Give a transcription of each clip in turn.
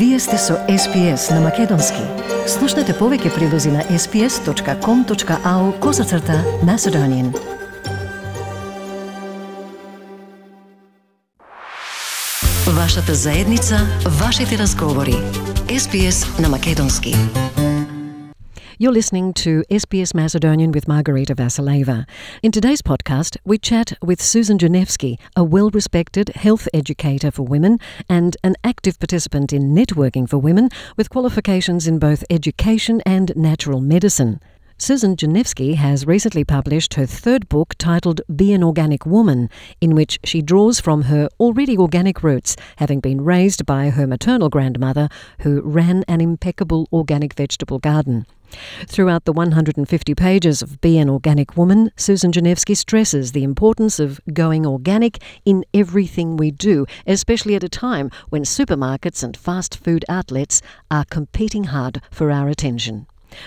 Вие сте со SPS на Македонски. Слушнете повеќе прилози на sps.com.au козацрта на Седонин. Вашата заедница, вашите разговори. SPS на Македонски. You're listening to SBS Macedonian with Margarita Vasileva. In today's podcast, we chat with Susan Gianevsky, a well respected health educator for women and an active participant in networking for women with qualifications in both education and natural medicine. Susan Gianevsky has recently published her third book titled Be an Organic Woman, in which she draws from her already organic roots, having been raised by her maternal grandmother, who ran an impeccable organic vegetable garden. Throughout the 150 pages of Be an Organic Woman, Susan Gianevsky stresses the importance of going organic in everything we do, especially at a time when supermarkets and fast food outlets are competing hard for our attention.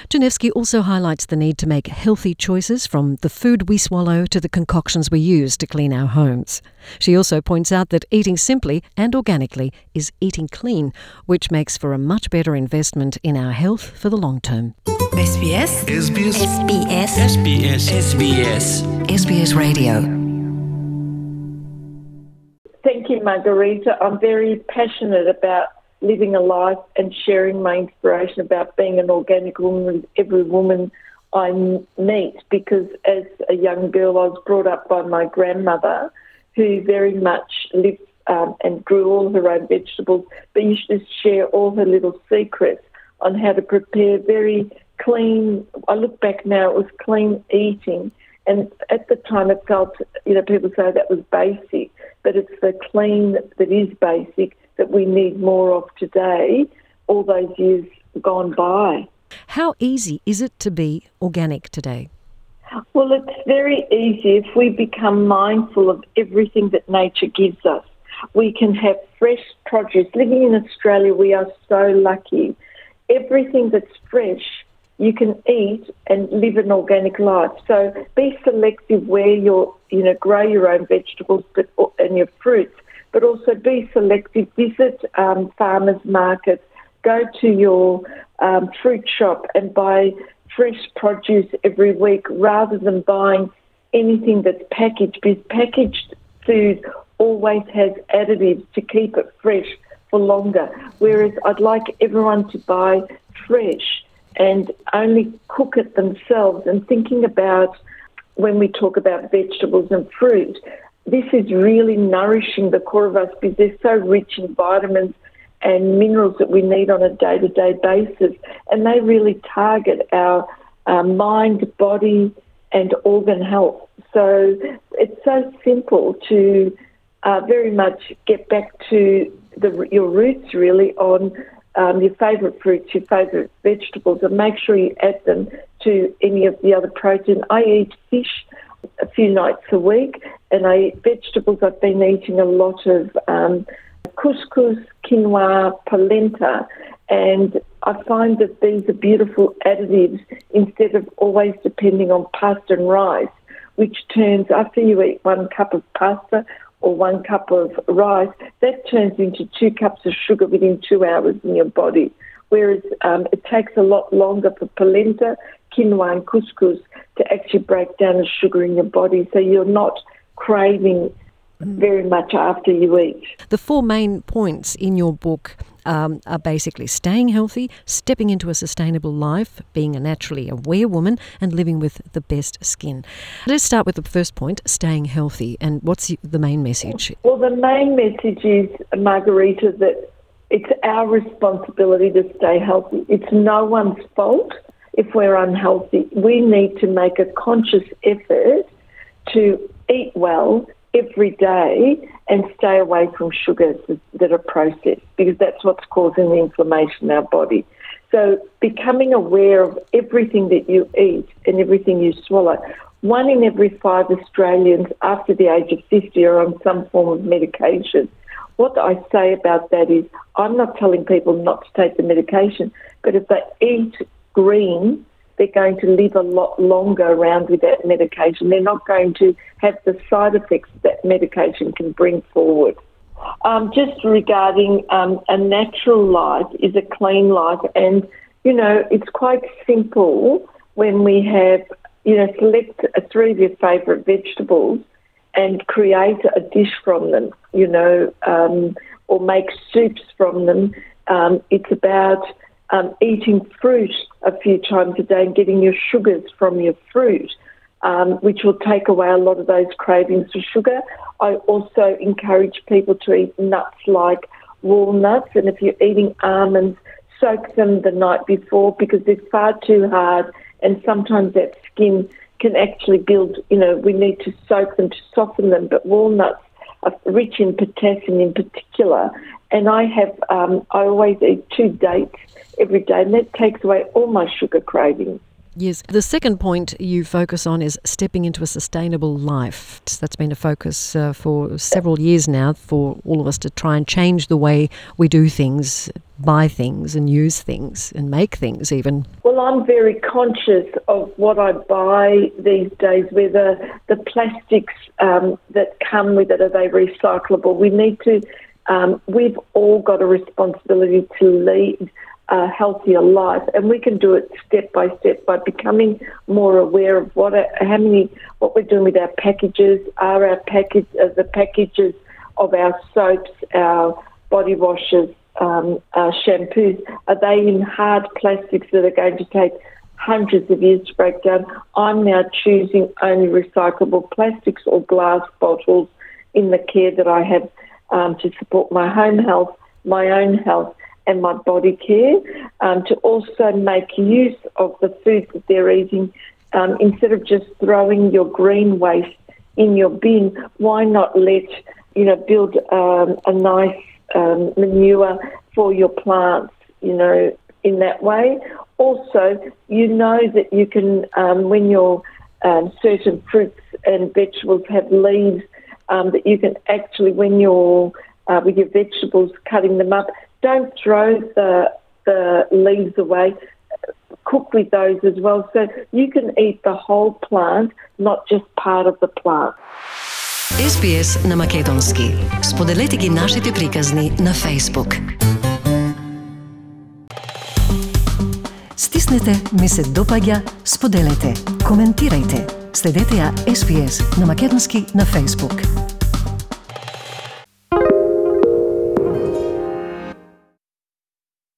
Gianevsky also highlights the need to make healthy choices from the food we swallow to the concoctions we use to clean our homes. She also points out that eating simply and organically is eating clean, which makes for a much better investment in our health for the long term. SBS SBS SBS SBS SBS SBS Radio. Thank you, Margarita. I'm very passionate about living a life and sharing my inspiration about being an organic woman with every woman I meet. Because as a young girl I was brought up by my grandmother who very much lived um, and grew all her own vegetables but used to share all her little secrets on how to prepare very clean, I look back now, it was clean eating. And at the time it felt, you know, people say that was basic, but it's the clean that is basic that we need more of today, all those years gone by. How easy is it to be organic today? Well, it's very easy if we become mindful of everything that nature gives us. We can have fresh produce. Living in Australia, we are so lucky. Everything that's fresh, you can eat and live an organic life. So be selective where you you know grow your own vegetables, but and your fruits but also be selective. Visit um, farmers markets, go to your um, fruit shop and buy fresh produce every week rather than buying anything that's packaged because packaged food always has additives to keep it fresh for longer. Whereas I'd like everyone to buy fresh and only cook it themselves and thinking about when we talk about vegetables and fruit, this is really nourishing the core of us because they're so rich in vitamins and minerals that we need on a day to day basis. And they really target our uh, mind, body, and organ health. So it's so simple to uh, very much get back to the, your roots really on um, your favourite fruits, your favourite vegetables, and make sure you add them to any of the other protein. I eat fish a few nights a week, and I eat vegetables. I've been eating a lot of um, couscous, quinoa, polenta, and I find that these are beautiful additives instead of always depending on pasta and rice, which turns after you eat one cup of pasta or one cup of rice, that turns into two cups of sugar within two hours in your body. Whereas um, it takes a lot longer for polenta, quinoa, and couscous to actually break down the sugar in your body, so you're not craving very much after you eat. The four main points in your book um, are basically staying healthy, stepping into a sustainable life, being a naturally aware woman, and living with the best skin. Let's start with the first point staying healthy. And what's the main message? Well, the main message is, Margarita, that it's our responsibility to stay healthy. It's no one's fault if we're unhealthy. We need to make a conscious effort to eat well every day and stay away from sugars that are processed because that's what's causing the inflammation in our body. So, becoming aware of everything that you eat and everything you swallow. One in every five Australians after the age of 50 are on some form of medication. What I say about that is, I'm not telling people not to take the medication, but if they eat green, they're going to live a lot longer around with that medication. They're not going to have the side effects that medication can bring forward. Um, just regarding um, a natural life is a clean life, and you know it's quite simple when we have you know select three of your favourite vegetables and create a dish from them. You know, um, or make soups from them. Um, it's about um, eating fruit a few times a day and getting your sugars from your fruit um, which will take away a lot of those cravings for sugar. I also encourage people to eat nuts like walnuts, and if you're eating almonds, soak them the night before because they're far too hard, and sometimes that skin can actually build. You know, we need to soak them to soften them, but walnuts rich in potassium in particular. And I have, um, I always eat two dates every day, and that takes away all my sugar cravings. Yes. The second point you focus on is stepping into a sustainable life. That's been a focus uh, for several years now for all of us to try and change the way we do things, buy things, and use things, and make things even. Well, I'm very conscious of what I buy these days, whether the plastics um, that come with it are they recyclable. We need to. Um, we've all got a responsibility to lead a healthier life, and we can do it step by step by becoming more aware of what how many what we're doing with our packages. Are our package uh, the packages of our soaps, our body washes, um, our shampoos? Are they in hard plastics that are going to take hundreds of years to break down? I'm now choosing only recyclable plastics or glass bottles in the care that I have um, to support my home health, my own health and my body care, um, to also make use of the food that they're eating. Um, instead of just throwing your green waste in your bin, why not let, you know, build um, a nice um, manure for your plants, you know, in that way. Also, you know that you can, um, when your um, certain fruits and vegetables have leaves, that you can actually, when you're uh, with your vegetables, cutting them up, don't throw the, the leaves away. Cook with those as well. So you can eat the whole plant, not just part of the plant. SBS на Македонски. Споделете ги нашите приказни на Facebook. Стиснете, ми се допаѓа, споделете, коментирайте. Следете ја SBS на Македонски на Facebook.